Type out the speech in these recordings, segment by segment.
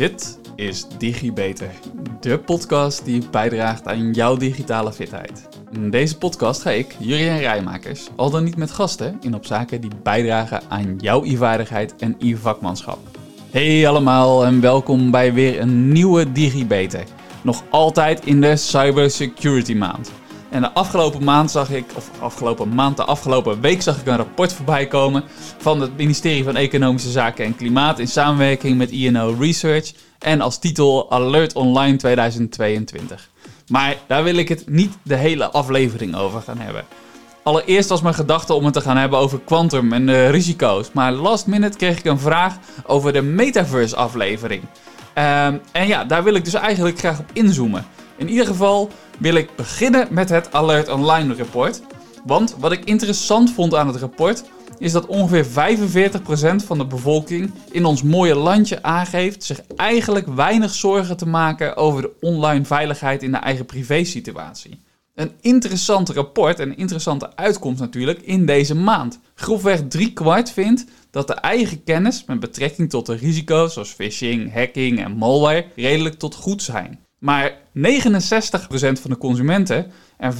Dit is DigiBeter, de podcast die bijdraagt aan jouw digitale fitheid. In deze podcast ga ik, Jurien Rijmakers, al dan niet met gasten, in op zaken die bijdragen aan jouw e-vaardigheid en e-vakmanschap. Hey allemaal en welkom bij weer een nieuwe DigiBeter. Nog altijd in de Cybersecurity Maand. En de afgelopen maand zag ik, of afgelopen maand, de afgelopen week zag ik een rapport voorbij komen van het ministerie van Economische Zaken en Klimaat in samenwerking met INO Research en als titel Alert Online 2022. Maar daar wil ik het niet de hele aflevering over gaan hebben. Allereerst was mijn gedachte om het te gaan hebben over quantum en de risico's. Maar last minute kreeg ik een vraag over de metaverse aflevering. Ehm, en ja, daar wil ik dus eigenlijk graag op inzoomen. In ieder geval wil ik beginnen met het Alert Online rapport. Want wat ik interessant vond aan het rapport is dat ongeveer 45% van de bevolking in ons mooie landje aangeeft zich eigenlijk weinig zorgen te maken over de online veiligheid in de eigen privésituatie. Een interessant rapport en een interessante uitkomst natuurlijk in deze maand. Grofweg drie kwart vindt dat de eigen kennis met betrekking tot de risico's zoals phishing, hacking en malware redelijk tot goed zijn. Maar 69% van de consumenten en 45%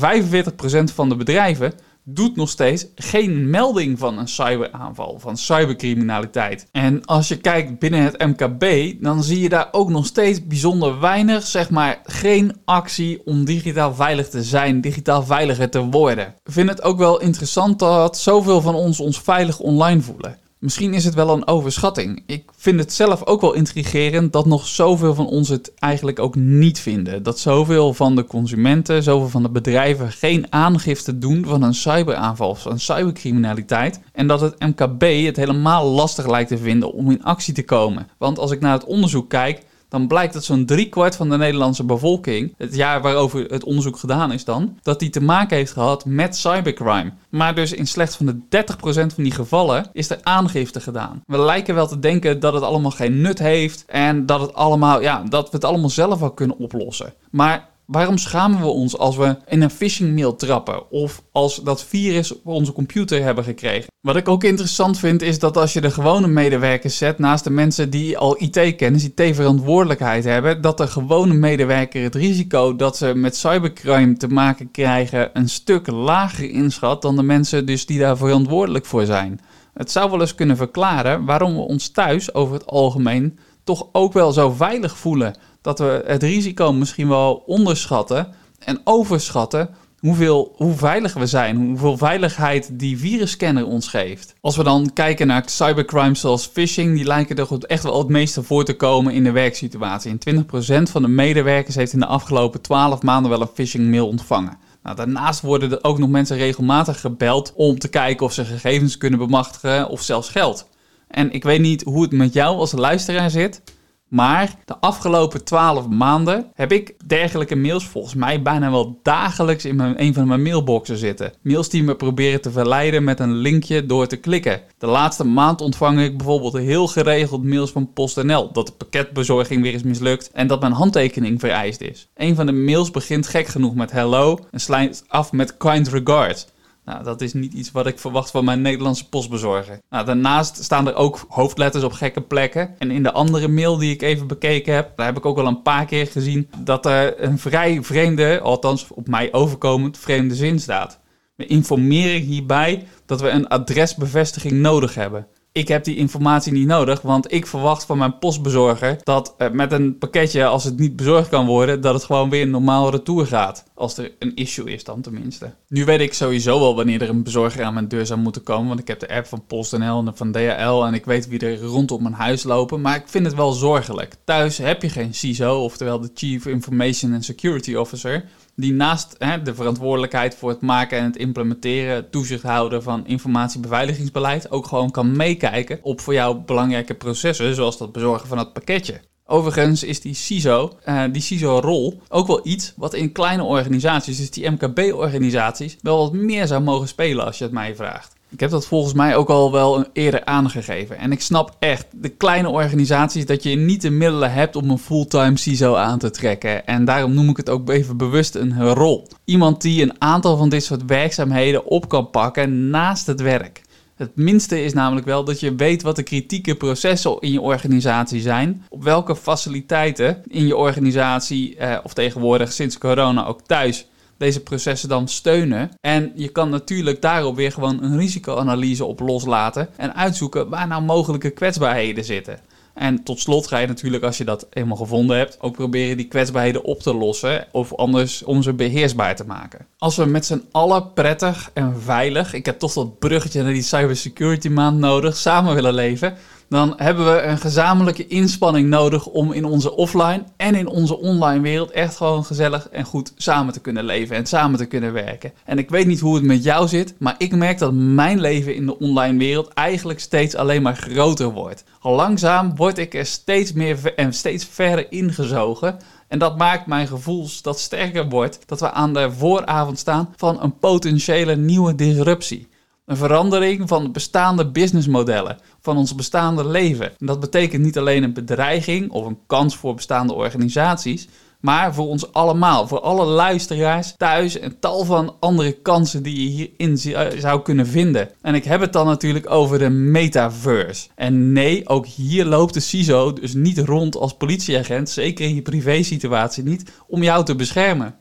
van de bedrijven doet nog steeds geen melding van een cyberaanval, van cybercriminaliteit. En als je kijkt binnen het MKB, dan zie je daar ook nog steeds bijzonder weinig, zeg maar, geen actie om digitaal veilig te zijn, digitaal veiliger te worden. Ik vind het ook wel interessant dat zoveel van ons ons veilig online voelen. Misschien is het wel een overschatting. Ik vind het zelf ook wel intrigerend dat nog zoveel van ons het eigenlijk ook niet vinden. Dat zoveel van de consumenten, zoveel van de bedrijven geen aangifte doen van een cyberaanval of een cybercriminaliteit. En dat het MKB het helemaal lastig lijkt te vinden om in actie te komen. Want als ik naar het onderzoek kijk, dan blijkt dat zo'n driekwart van de Nederlandse bevolking, het jaar waarover het onderzoek gedaan is dan, dat die te maken heeft gehad met cybercrime. Maar dus in slechts van de 30% van die gevallen is er aangifte gedaan. We lijken wel te denken dat het allemaal geen nut heeft en dat, het allemaal, ja, dat we het allemaal zelf wel kunnen oplossen. Maar Waarom schamen we ons als we in een phishing mail trappen of als dat virus op onze computer hebben gekregen? Wat ik ook interessant vind is dat als je de gewone medewerkers zet naast de mensen die al IT-kennis, IT-verantwoordelijkheid hebben, dat de gewone medewerker het risico dat ze met cybercrime te maken krijgen een stuk lager inschat dan de mensen dus die daar verantwoordelijk voor zijn. Het zou wel eens kunnen verklaren waarom we ons thuis over het algemeen toch ook wel zo veilig voelen dat we het risico misschien wel onderschatten en overschatten hoeveel, hoe veilig we zijn, hoeveel veiligheid die virusscanner ons geeft. Als we dan kijken naar cybercrimes zoals phishing, die lijken er echt wel het meeste voor te komen in de werksituatie. En 20% van de medewerkers heeft in de afgelopen 12 maanden wel een phishing mail ontvangen. Nou, daarnaast worden er ook nog mensen regelmatig gebeld om te kijken of ze gegevens kunnen bemachtigen of zelfs geld. En ik weet niet hoe het met jou als luisteraar zit, maar de afgelopen 12 maanden heb ik dergelijke mails volgens mij bijna wel dagelijks in mijn, een van mijn mailboxen zitten. Mails die me proberen te verleiden met een linkje door te klikken. De laatste maand ontvang ik bijvoorbeeld heel geregeld mails van PostNL dat de pakketbezorging weer is mislukt en dat mijn handtekening vereist is. Een van de mails begint gek genoeg met hello en sluit af met kind regards. Nou, dat is niet iets wat ik verwacht van mijn Nederlandse postbezorger. Nou, daarnaast staan er ook hoofdletters op gekke plekken. En in de andere mail die ik even bekeken heb, daar heb ik ook al een paar keer gezien dat er een vrij vreemde, althans op mij overkomend, vreemde zin staat. We informeren hierbij dat we een adresbevestiging nodig hebben ik heb die informatie niet nodig, want ik verwacht van mijn postbezorger dat uh, met een pakketje, als het niet bezorgd kan worden, dat het gewoon weer normaal retour gaat. Als er een issue is dan tenminste. Nu weet ik sowieso wel wanneer er een bezorger aan mijn deur zou moeten komen, want ik heb de app van PostNL en van DHL en ik weet wie er rondom mijn huis lopen, maar ik vind het wel zorgelijk. Thuis heb je geen CISO, oftewel de Chief Information and Security Officer, die naast hè, de verantwoordelijkheid voor het maken en het implementeren, toezicht houden van informatiebeveiligingsbeleid, ook gewoon kan meekijken op voor jou belangrijke processen, zoals dat bezorgen van het pakketje. Overigens is die CISO, uh, die CISO-rol, ook wel iets wat in kleine organisaties, dus die MKB-organisaties, wel wat meer zou mogen spelen als je het mij vraagt. Ik heb dat volgens mij ook al wel eerder aangegeven. En ik snap echt, de kleine organisaties, dat je niet de middelen hebt om een fulltime CISO aan te trekken. En daarom noem ik het ook even bewust een rol. Iemand die een aantal van dit soort werkzaamheden op kan pakken naast het werk. Het minste is namelijk wel dat je weet wat de kritieke processen in je organisatie zijn, op welke faciliteiten in je organisatie, eh, of tegenwoordig sinds corona ook thuis, deze processen dan steunen. En je kan natuurlijk daarop weer gewoon een risicoanalyse op loslaten en uitzoeken waar nou mogelijke kwetsbaarheden zitten. En tot slot ga je natuurlijk, als je dat eenmaal gevonden hebt, ook proberen die kwetsbaarheden op te lossen. Of anders om ze beheersbaar te maken. Als we met z'n allen prettig en veilig, ik heb toch dat bruggetje naar die cybersecurity maand nodig, samen willen leven dan hebben we een gezamenlijke inspanning nodig om in onze offline en in onze online wereld echt gewoon gezellig en goed samen te kunnen leven en samen te kunnen werken. En ik weet niet hoe het met jou zit, maar ik merk dat mijn leven in de online wereld eigenlijk steeds alleen maar groter wordt. Langzaam word ik er steeds meer en steeds verder ingezogen. En dat maakt mijn gevoel dat sterker wordt dat we aan de vooravond staan van een potentiële nieuwe disruptie. Een verandering van de bestaande businessmodellen, van ons bestaande leven. En dat betekent niet alleen een bedreiging of een kans voor bestaande organisaties, maar voor ons allemaal, voor alle luisteraars thuis en tal van andere kansen die je hierin eh, zou kunnen vinden. En ik heb het dan natuurlijk over de metaverse. En nee, ook hier loopt de CISO dus niet rond als politieagent, zeker in je privésituatie niet, om jou te beschermen.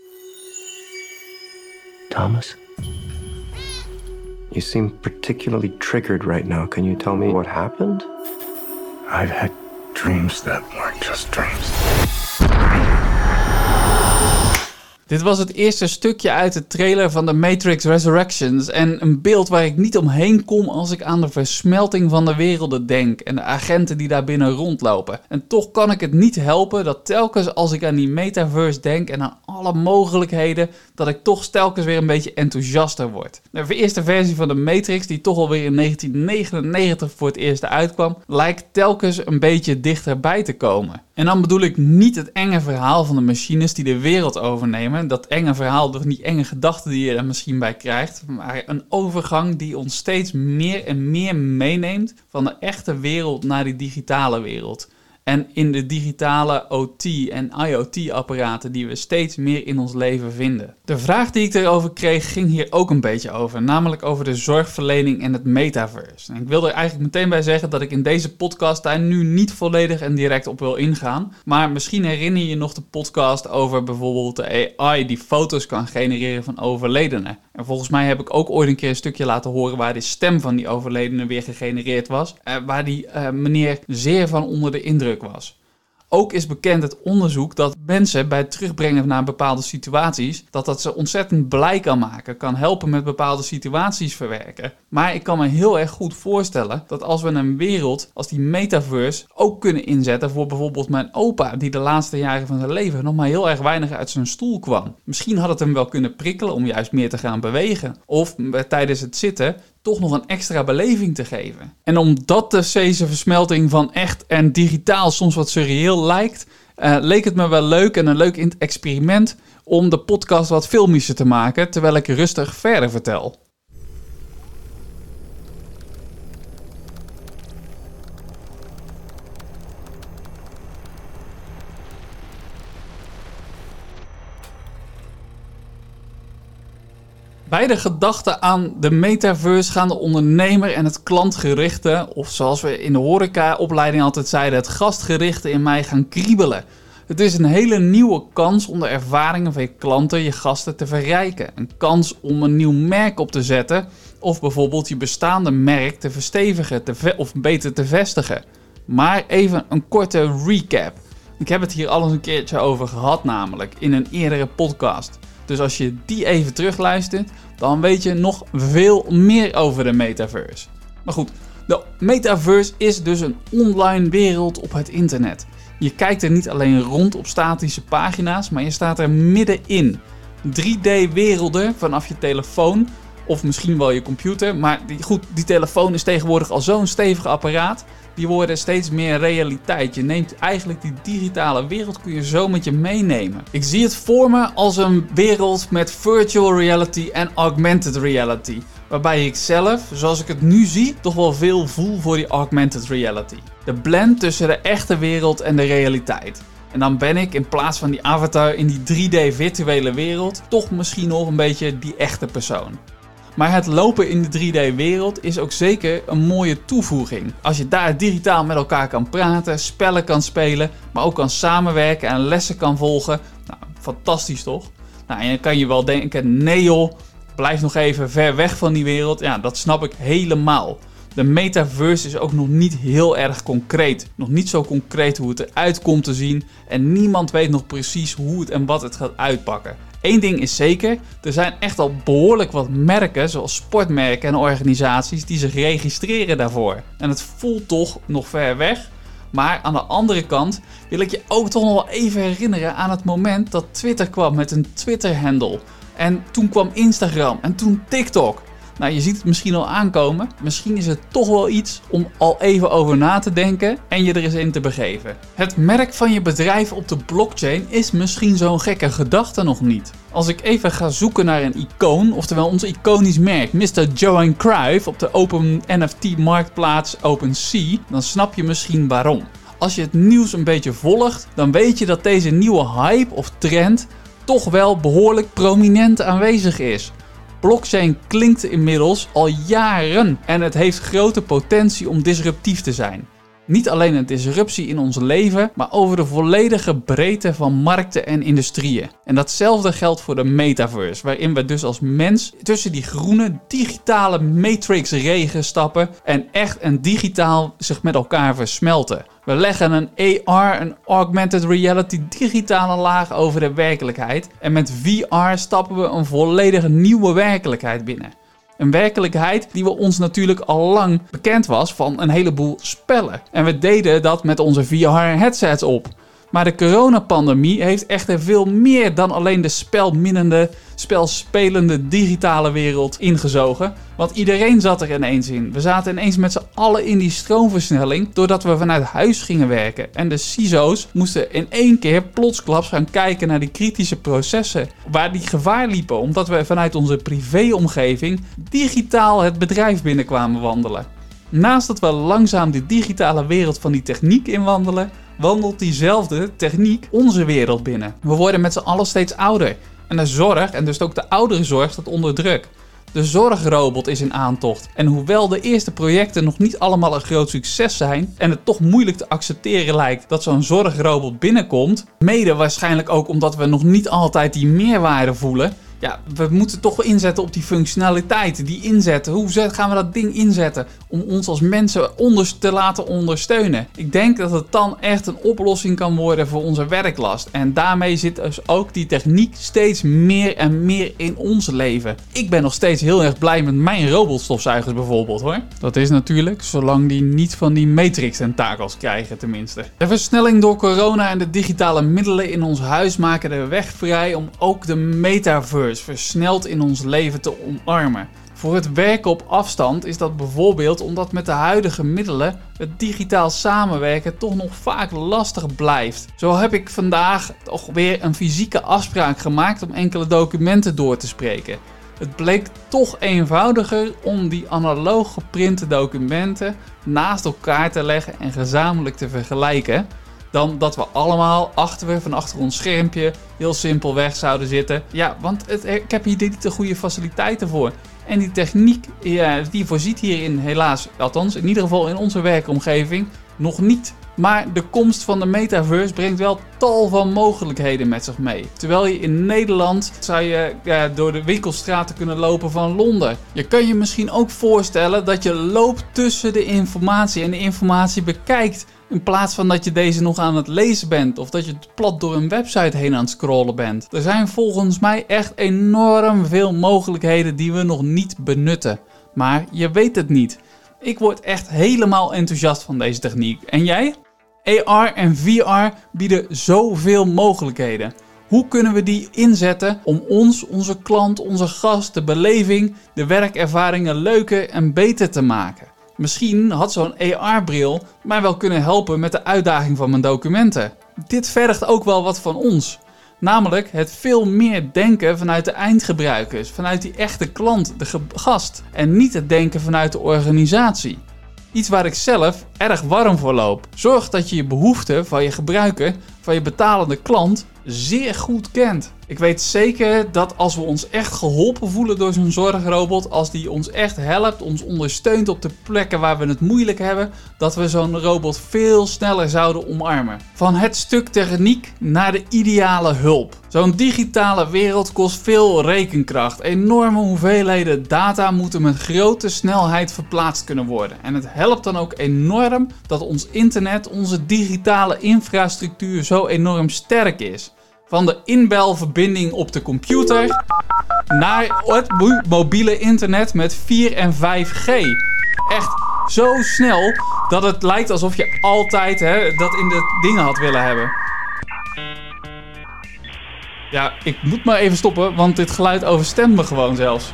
Thomas? You seem particularly triggered right now. Can you tell me what happened? I've had dreams that weren't just dreams. Dit was het eerste stukje uit de trailer van The Matrix Resurrections en een beeld waar ik niet omheen kom als ik aan de versmelting van de werelden denk en de agenten die daar binnen rondlopen. En toch kan ik het niet helpen dat telkens als ik aan die metaverse denk en aan alle mogelijkheden, dat ik toch telkens weer een beetje enthousiaster word. De eerste versie van de Matrix, die toch alweer in 1999 voor het eerst uitkwam, lijkt telkens een beetje dichterbij te komen. En dan bedoel ik niet het enge verhaal van de machines die de wereld overnemen. Dat enge verhaal, door die enge gedachten die je er misschien bij krijgt. Maar een overgang die ons steeds meer en meer meeneemt van de echte wereld naar die digitale wereld en in de digitale OT en IoT-apparaten die we steeds meer in ons leven vinden. De vraag die ik erover kreeg ging hier ook een beetje over, namelijk over de zorgverlening en het metaverse. En ik wil er eigenlijk meteen bij zeggen dat ik in deze podcast daar nu niet volledig en direct op wil ingaan, maar misschien herinner je je nog de podcast over bijvoorbeeld de AI die foto's kan genereren van overledenen. En volgens mij heb ik ook ooit een keer een stukje laten horen waar de stem van die overledene weer gegenereerd was, uh, waar die uh, meneer zeer van onder de indruk was. Ook is bekend het onderzoek dat mensen bij het terugbrengen naar bepaalde situaties, dat dat ze ontzettend blij kan maken, kan helpen met bepaalde situaties verwerken. Maar ik kan me heel erg goed voorstellen dat als we een wereld als die metaverse ook kunnen inzetten voor bijvoorbeeld mijn opa, die de laatste jaren van zijn leven nog maar heel erg weinig uit zijn stoel kwam. Misschien had het hem wel kunnen prikkelen om juist meer te gaan bewegen. Of tijdens het zitten toch nog een extra beleving te geven. En omdat de deze versmelting van echt en digitaal soms wat surreëel lijkt, uh, leek het me wel leuk en een leuk experiment om de podcast wat filmischer te maken terwijl ik rustig verder vertel. Bij de gedachte aan de metaverse gaan de ondernemer en het klantgerichte, of zoals we in de horeca-opleiding altijd zeiden, het gastgerichte in mij gaan kriebelen. Het is een hele nieuwe kans om de ervaringen van je klanten, je gasten te verrijken. Een kans om een nieuw merk op te zetten of bijvoorbeeld je bestaande merk te verstevigen te of beter te vestigen. Maar even een korte recap. Ik heb het hier al eens een keertje over gehad, namelijk in een eerdere podcast. Dus als je die even terugluistert, dan weet je nog veel meer over de metaverse. Maar goed, de metaverse is dus een online wereld op het internet. Je kijkt er niet alleen rond op statische pagina's, maar je staat er middenin. 3D-werelden vanaf je telefoon of misschien wel je computer. Maar die, goed, die telefoon is tegenwoordig al zo'n stevig apparaat die worden steeds meer realiteit. Je neemt eigenlijk die digitale wereld kun je zo met je meenemen. Ik zie het voor me als een wereld met virtual reality en augmented reality. Waarbij ik zelf, zoals ik het nu zie, toch wel veel voel voor die augmented reality. De blend tussen de echte wereld en de realiteit. En dan ben ik in plaats van die avatar in die 3D virtuele wereld toch misschien nog een beetje die echte persoon. Maar het lopen in de 3D-wereld is ook zeker een mooie toevoeging. Als je daar digitaal met elkaar kan praten, spellen kan spelen, maar ook kan samenwerken en lessen kan volgen. Nou, fantastisch toch? Nou, en dan kan je wel denken, nee joh, blijf nog even ver weg van die wereld. Ja, dat snap ik helemaal. De metaverse is ook nog niet heel erg concreet. Nog niet zo concreet hoe het eruit komt te zien. En niemand weet nog precies hoe het en wat het gaat uitpakken. Eén ding is zeker, er zijn echt al behoorlijk wat merken, zoals sportmerken en organisaties, die zich registreren daarvoor. En het voelt toch nog ver weg. Maar aan de andere kant wil ik je ook toch nog wel even herinneren aan het moment dat Twitter kwam met een Twitter-handle. En toen kwam Instagram en toen TikTok. Nou, je ziet het misschien al aankomen. Misschien is het toch wel iets om al even over na te denken en je er eens in te begeven. Het merk van je bedrijf op de blockchain is misschien zo'n gekke gedachte nog niet. Als ik even ga zoeken naar een icoon, oftewel ons iconisch merk Mr. Johan Cruyff op de open NFT marktplaats OpenSea, dan snap je misschien waarom. Als je het nieuws een beetje volgt, dan weet je dat deze nieuwe hype of trend toch wel behoorlijk prominent aanwezig is. Blockchain klinkt inmiddels al jaren en het heeft grote potentie om disruptief te zijn. Niet alleen een disruptie in ons leven, maar over de volledige breedte van markten en industrieën. En datzelfde geldt voor de metaverse, waarin we dus als mens tussen die groene digitale matrix-regen stappen en echt en digitaal zich met elkaar versmelten. We leggen een AR, een augmented reality digitale laag over de werkelijkheid en met VR stappen we een volledig nieuwe werkelijkheid binnen. Een werkelijkheid die we ons natuurlijk al lang bekend was van een heleboel spellen. En we deden dat met onze VR-headsets op. Maar de coronapandemie heeft echter veel meer dan alleen de spelminnende, spelspelende digitale wereld ingezogen. Want iedereen zat er ineens in. We zaten ineens met z'n allen in die stroomversnelling doordat we vanuit huis gingen werken. En de CISO's moesten in één keer plotsklaps gaan kijken naar die kritische processen. Waar die gevaar liepen omdat we vanuit onze privéomgeving digitaal het bedrijf binnenkwamen wandelen. Naast dat we langzaam de digitale wereld van die techniek inwandelen, wandelt diezelfde techniek onze wereld binnen. We worden met z'n allen steeds ouder. En de zorg, en dus ook de ouderenzorg, staat onder druk. De zorgrobot is in aantocht. En hoewel de eerste projecten nog niet allemaal een groot succes zijn en het toch moeilijk te accepteren lijkt dat zo'n zorgrobot binnenkomt, mede waarschijnlijk ook omdat we nog niet altijd die meerwaarde voelen, ja, we moeten toch inzetten op die functionaliteit. Die inzetten. Hoe gaan we dat ding inzetten om ons als mensen onder te laten ondersteunen? Ik denk dat het dan echt een oplossing kan worden voor onze werklast. En daarmee zit dus ook die techniek steeds meer en meer in ons leven. Ik ben nog steeds heel erg blij met mijn robotstofzuigers bijvoorbeeld hoor. Dat is natuurlijk zolang die niet van die matrix tentakels krijgen tenminste. De versnelling door corona en de digitale middelen in ons huis maken de weg vrij om ook de metaverse versneld in ons leven te omarmen. Voor het werken op afstand is dat bijvoorbeeld omdat met de huidige middelen het digitaal samenwerken toch nog vaak lastig blijft. Zo heb ik vandaag toch weer een fysieke afspraak gemaakt om enkele documenten door te spreken. Het bleek toch eenvoudiger om die analoog geprinte documenten naast elkaar te leggen en gezamenlijk te vergelijken dan dat we allemaal achter van achter ons schermpje heel simpel weg zouden zitten. Ja, want het, ik heb hier niet de goede faciliteiten voor. En die techniek, ja, die voorziet hierin helaas, althans in ieder geval in onze werkomgeving, nog niet. Maar de komst van de metaverse brengt wel tal van mogelijkheden met zich mee. Terwijl je in Nederland zou je ja, door de winkelstraten kunnen lopen van Londen. Je kan je misschien ook voorstellen dat je loopt tussen de informatie en de informatie bekijkt. In plaats van dat je deze nog aan het lezen bent of dat je plat door een website heen aan het scrollen bent. Er zijn volgens mij echt enorm veel mogelijkheden die we nog niet benutten. Maar je weet het niet. Ik word echt helemaal enthousiast van deze techniek. En jij? AR en VR bieden zoveel mogelijkheden. Hoe kunnen we die inzetten om ons, onze klant, onze gast, de beleving, de werkervaringen leuker en beter te maken? Misschien had zo'n AR-bril mij wel kunnen helpen met de uitdaging van mijn documenten. Dit vergt ook wel wat van ons. Namelijk het veel meer denken vanuit de eindgebruikers, vanuit die echte klant, de gast. En niet het denken vanuit de organisatie. Iets waar ik zelf erg warm voor loop. Zorg dat je je behoeften van je gebruiker, van je betalende klant, zeer goed kent. Ik weet zeker dat als we ons echt geholpen voelen door zo'n zorgrobot, als die ons echt helpt, ons ondersteunt op de plekken waar we het moeilijk hebben, dat we zo'n robot veel sneller zouden omarmen. Van het stuk techniek naar de ideale hulp. Zo'n digitale wereld kost veel rekenkracht. Enorme hoeveelheden data moeten met grote snelheid verplaatst kunnen worden. En het helpt dan ook enorm dat ons internet, onze digitale infrastructuur zo enorm sterk is. Van de inbelverbinding op de computer naar het mobiele internet met 4 en 5G. Echt zo snel dat het lijkt alsof je altijd hè, dat in de dingen had willen hebben. Ja, ik moet maar even stoppen, want dit geluid overstemt me gewoon zelfs.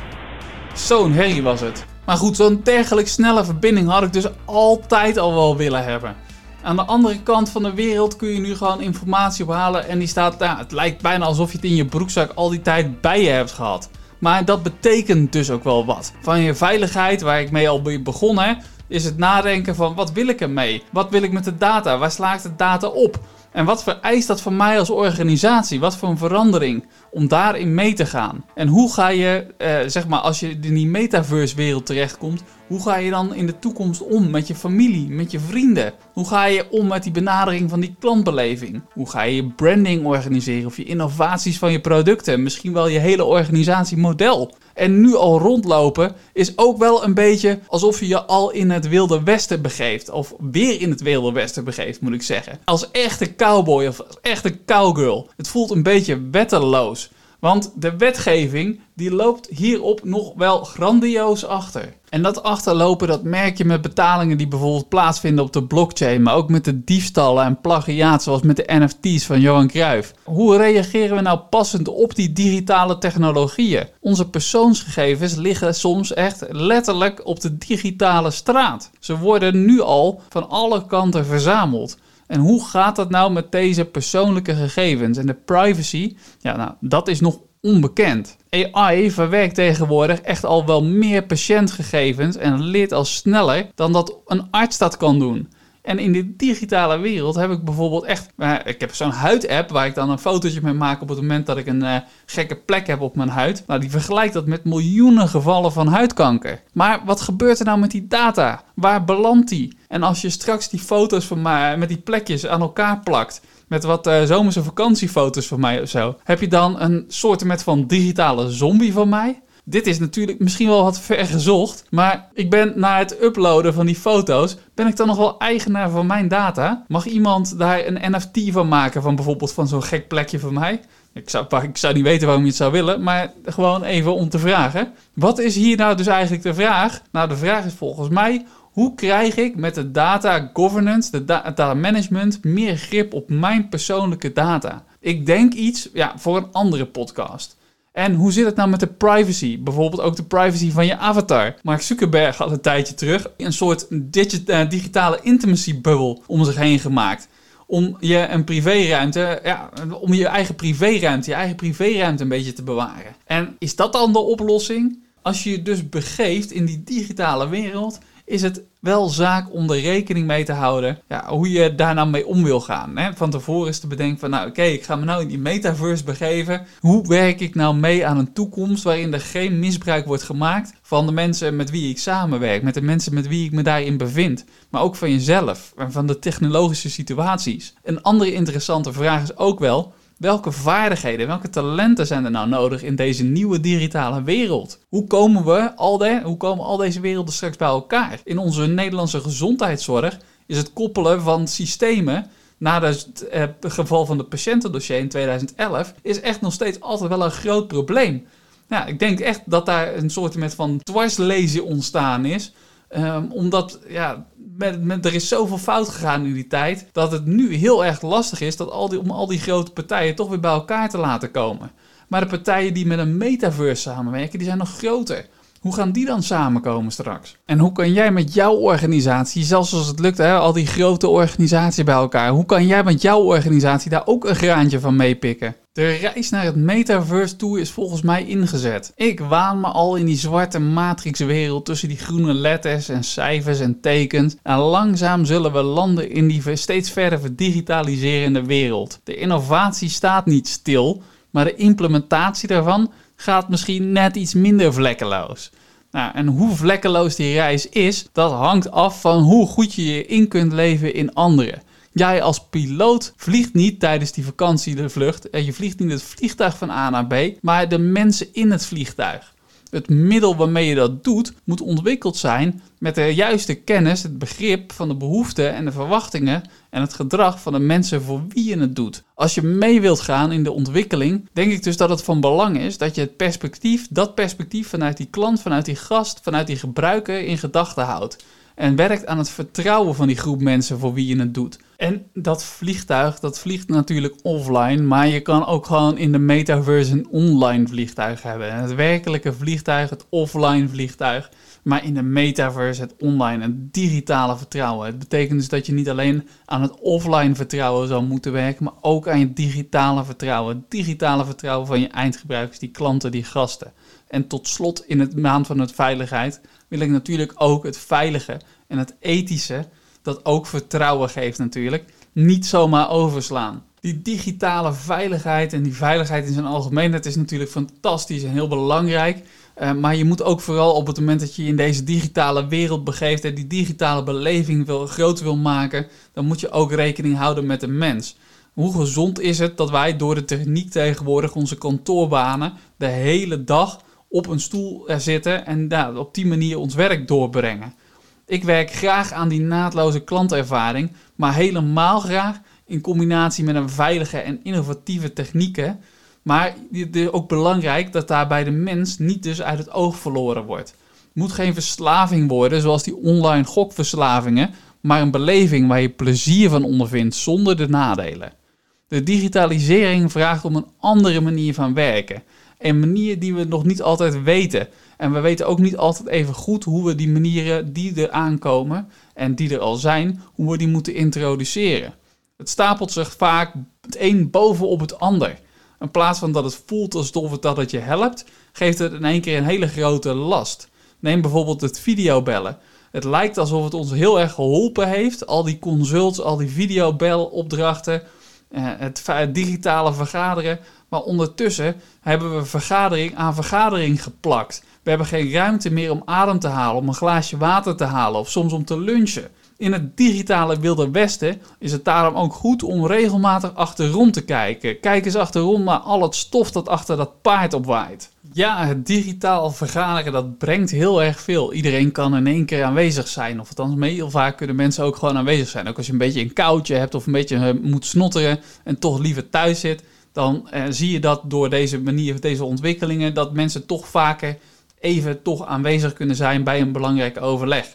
Zo'n herrie was het. Maar goed, zo'n dergelijk snelle verbinding had ik dus altijd al wel willen hebben. Aan de andere kant van de wereld kun je nu gewoon informatie ophalen en die staat, nou, het lijkt bijna alsof je het in je broekzak al die tijd bij je hebt gehad. Maar dat betekent dus ook wel wat. Van je veiligheid, waar ik mee al begonnen, is het nadenken van wat wil ik ermee? Wat wil ik met de data? Waar slaagt de data op? En wat vereist dat van mij als organisatie? Wat voor een verandering om daarin mee te gaan? En hoe ga je, eh, zeg maar, als je in die metaverse-wereld terechtkomt, hoe ga je dan in de toekomst om met je familie, met je vrienden? Hoe ga je om met die benadering van die klantbeleving? Hoe ga je je branding organiseren of je innovaties van je producten? Misschien wel je hele organisatiemodel. En nu al rondlopen is ook wel een beetje alsof je je al in het Wilde Westen begeeft. Of weer in het Wilde Westen begeeft, moet ik zeggen. Als echte cowboy of als echte cowgirl. Het voelt een beetje wetteloos. Want de wetgeving die loopt hierop nog wel grandioos achter. En dat achterlopen dat merk je met betalingen die bijvoorbeeld plaatsvinden op de blockchain, maar ook met de diefstallen en plagiaat zoals met de NFT's van Johan Cruijff. Hoe reageren we nou passend op die digitale technologieën? Onze persoonsgegevens liggen soms echt letterlijk op de digitale straat. Ze worden nu al van alle kanten verzameld. En hoe gaat dat nou met deze persoonlijke gegevens en de privacy? Ja, nou, dat is nog onbekend. AI verwerkt tegenwoordig echt al wel meer patiëntgegevens en leert al sneller dan dat een arts dat kan doen. En in de digitale wereld heb ik bijvoorbeeld echt. ik heb zo'n huidapp waar ik dan een fotootje mee maak op het moment dat ik een uh, gekke plek heb op mijn huid. Nou, die vergelijkt dat met miljoenen gevallen van huidkanker. Maar wat gebeurt er nou met die data? Waar belandt die? En als je straks die foto's van mij met die plekjes aan elkaar plakt. Met wat uh, zomerse vakantiefoto's van mij of zo. Heb je dan een soort met van digitale zombie van mij? Dit is natuurlijk misschien wel wat ver gezocht, maar ik ben na het uploaden van die foto's, ben ik dan nog wel eigenaar van mijn data? Mag iemand daar een NFT van maken van bijvoorbeeld van zo'n gek plekje van mij? Ik zou, ik zou niet weten waarom je het zou willen, maar gewoon even om te vragen. Wat is hier nou dus eigenlijk de vraag? Nou, de vraag is volgens mij, hoe krijg ik met de data governance, de data management, meer grip op mijn persoonlijke data? Ik denk iets ja, voor een andere podcast. En hoe zit het nou met de privacy? Bijvoorbeeld ook de privacy van je avatar. Mark Zuckerberg had een tijdje terug een soort uh, digitale intimacy bubble om zich heen gemaakt. Om je een privéruimte, ja, om je eigen privéruimte, je eigen privéruimte een beetje te bewaren. En is dat dan de oplossing? Als je je dus begeeft in die digitale wereld, is het wel zaak om er rekening mee te houden ja, hoe je daar nou mee om wil gaan. Hè? Van tevoren is te bedenken van, nou oké, ik ga me nou in die metaverse begeven. Hoe werk ik nou mee aan een toekomst waarin er geen misbruik wordt gemaakt van de mensen met wie ik samenwerk, met de mensen met wie ik me daarin bevind, maar ook van jezelf en van de technologische situaties. Een andere interessante vraag is ook wel, Welke vaardigheden, welke talenten zijn er nou nodig in deze nieuwe digitale wereld? Hoe komen we al, hoe komen al deze werelden straks bij elkaar? In onze Nederlandse gezondheidszorg is het koppelen van systemen na het eh, geval van het patiëntendossier in 2011 is echt nog steeds altijd wel een groot probleem. Ik denk echt dat daar een soort van dwarslezen ontstaan is. Um, omdat ja, met, er is zoveel fout gegaan in die tijd. Dat het nu heel erg lastig is dat al die, om al die grote partijen toch weer bij elkaar te laten komen. Maar de partijen die met een metaverse samenwerken, die zijn nog groter. Hoe gaan die dan samenkomen straks? En hoe kan jij met jouw organisatie, zelfs als het lukt, hè, al die grote organisaties bij elkaar, hoe kan jij met jouw organisatie daar ook een graantje van meepikken? De reis naar het metaverse toe is volgens mij ingezet. Ik waan me al in die zwarte matrixwereld tussen die groene letters en cijfers en tekens. En langzaam zullen we landen in die steeds verder verdigitaliserende wereld. De innovatie staat niet stil, maar de implementatie daarvan gaat misschien net iets minder vlekkeloos. Nou, en hoe vlekkeloos die reis is, dat hangt af van hoe goed je je in kunt leven in anderen. Jij als piloot vliegt niet tijdens die vakantie de vlucht. Je vliegt niet het vliegtuig van A naar B, maar de mensen in het vliegtuig. Het middel waarmee je dat doet moet ontwikkeld zijn met de juiste kennis, het begrip van de behoeften en de verwachtingen en het gedrag van de mensen voor wie je het doet. Als je mee wilt gaan in de ontwikkeling, denk ik dus dat het van belang is dat je het perspectief, dat perspectief vanuit die klant, vanuit die gast, vanuit die gebruiker in gedachten houdt en werkt aan het vertrouwen van die groep mensen voor wie je het doet. En dat vliegtuig, dat vliegt natuurlijk offline, maar je kan ook gewoon in de metaverse een online vliegtuig hebben. Het werkelijke vliegtuig, het offline vliegtuig, maar in de metaverse het online, het digitale vertrouwen. Het betekent dus dat je niet alleen aan het offline vertrouwen zou moeten werken, maar ook aan je digitale vertrouwen. Het digitale vertrouwen van je eindgebruikers, die klanten, die gasten. En tot slot in het maand van het veiligheid wil ik natuurlijk ook het veilige en het ethische, dat ook vertrouwen geeft natuurlijk, niet zomaar overslaan. Die digitale veiligheid en die veiligheid in zijn algemeenheid is natuurlijk fantastisch en heel belangrijk. Uh, maar je moet ook vooral op het moment dat je je in deze digitale wereld begeeft en die digitale beleving wil, groot wil maken, dan moet je ook rekening houden met de mens. Hoe gezond is het dat wij door de techniek tegenwoordig onze kantoorbanen de hele dag op een stoel zitten en op die manier ons werk doorbrengen. Ik werk graag aan die naadloze klantervaring, maar helemaal graag in combinatie met een veilige en innovatieve technieken. Maar het is ook belangrijk dat daarbij de mens niet dus uit het oog verloren wordt. Het moet geen verslaving worden zoals die online gokverslavingen, maar een beleving waar je plezier van ondervindt zonder de nadelen. De digitalisering vraagt om een andere manier van werken. Een manier die we nog niet altijd weten. En we weten ook niet altijd even goed hoe we die manieren die er aankomen en die er al zijn, hoe we die moeten introduceren. Het stapelt zich vaak het een bovenop het ander. In plaats van dat het voelt alsof het dat het je helpt, geeft het in één keer een hele grote last. Neem bijvoorbeeld het videobellen. Het lijkt alsof het ons heel erg geholpen heeft. Al die consults, al die videobelopdrachten, eh, het digitale vergaderen. Maar ondertussen hebben we vergadering aan vergadering geplakt. We hebben geen ruimte meer om adem te halen, om een glaasje water te halen of soms om te lunchen. In het digitale Wilde Westen is het daarom ook goed om regelmatig achterom te kijken. Kijk eens achterom naar al het stof dat achter dat paard opwaait. Ja, het digitaal vergaderen dat brengt heel erg veel. Iedereen kan in één keer aanwezig zijn. Of althans, heel vaak kunnen mensen ook gewoon aanwezig zijn. Ook als je een beetje een koudje hebt of een beetje eh, moet snotteren en toch liever thuis zit dan eh, zie je dat door deze manier, deze ontwikkelingen, dat mensen toch vaker even toch aanwezig kunnen zijn bij een belangrijk overleg.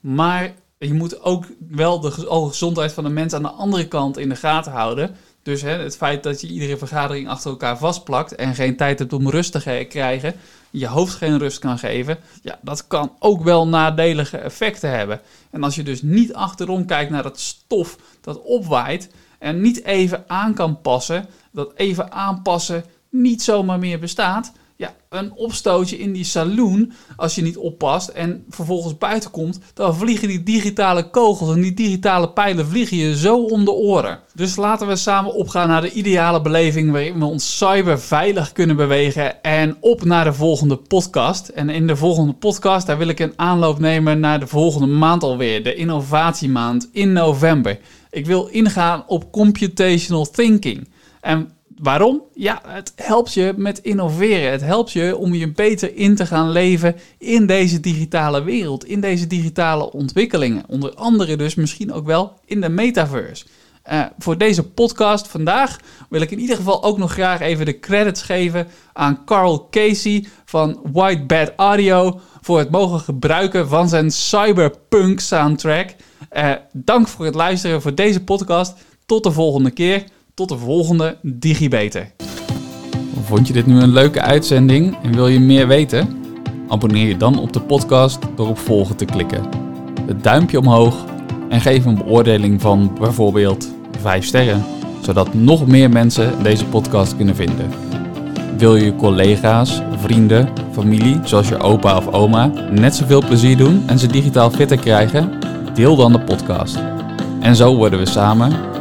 Maar je moet ook wel de gezondheid van de mensen aan de andere kant in de gaten houden. Dus hè, het feit dat je iedere vergadering achter elkaar vastplakt en geen tijd hebt om rust te krijgen, je hoofd geen rust kan geven, ja, dat kan ook wel nadelige effecten hebben. En als je dus niet achterom kijkt naar het stof dat opwaait en niet even aan kan passen, dat even aanpassen niet zomaar meer bestaat. Ja, een opstootje in die saloon, als je niet oppast en vervolgens buiten komt, dan vliegen die digitale kogels en die digitale pijlen vliegen je zo om de oren. Dus laten we samen opgaan naar de ideale beleving waarin we ons cyber veilig kunnen bewegen en op naar de volgende podcast. En in de volgende podcast, daar wil ik een aanloop nemen naar de volgende maand alweer, de innovatiemaand in november. Ik wil ingaan op computational thinking. En waarom? Ja, het helpt je met innoveren. Het helpt je om je beter in te gaan leven in deze digitale wereld, in deze digitale ontwikkelingen. Onder andere dus misschien ook wel in de metaverse. Uh, voor deze podcast vandaag wil ik in ieder geval ook nog graag even de credits geven aan Carl Casey van White Bad Audio voor het mogen gebruiken van zijn Cyberpunk soundtrack. Uh, dank voor het luisteren voor deze podcast. Tot de volgende keer tot de volgende DigiBeter. Vond je dit nu een leuke uitzending en wil je meer weten? Abonneer je dan op de podcast door op volgen te klikken. Het duimpje omhoog en geef een beoordeling van bijvoorbeeld 5 sterren, zodat nog meer mensen deze podcast kunnen vinden. Wil je collega's, vrienden, familie, zoals je opa of oma, net zoveel plezier doen en ze digitaal fitter krijgen? Deel dan de podcast. En zo worden we samen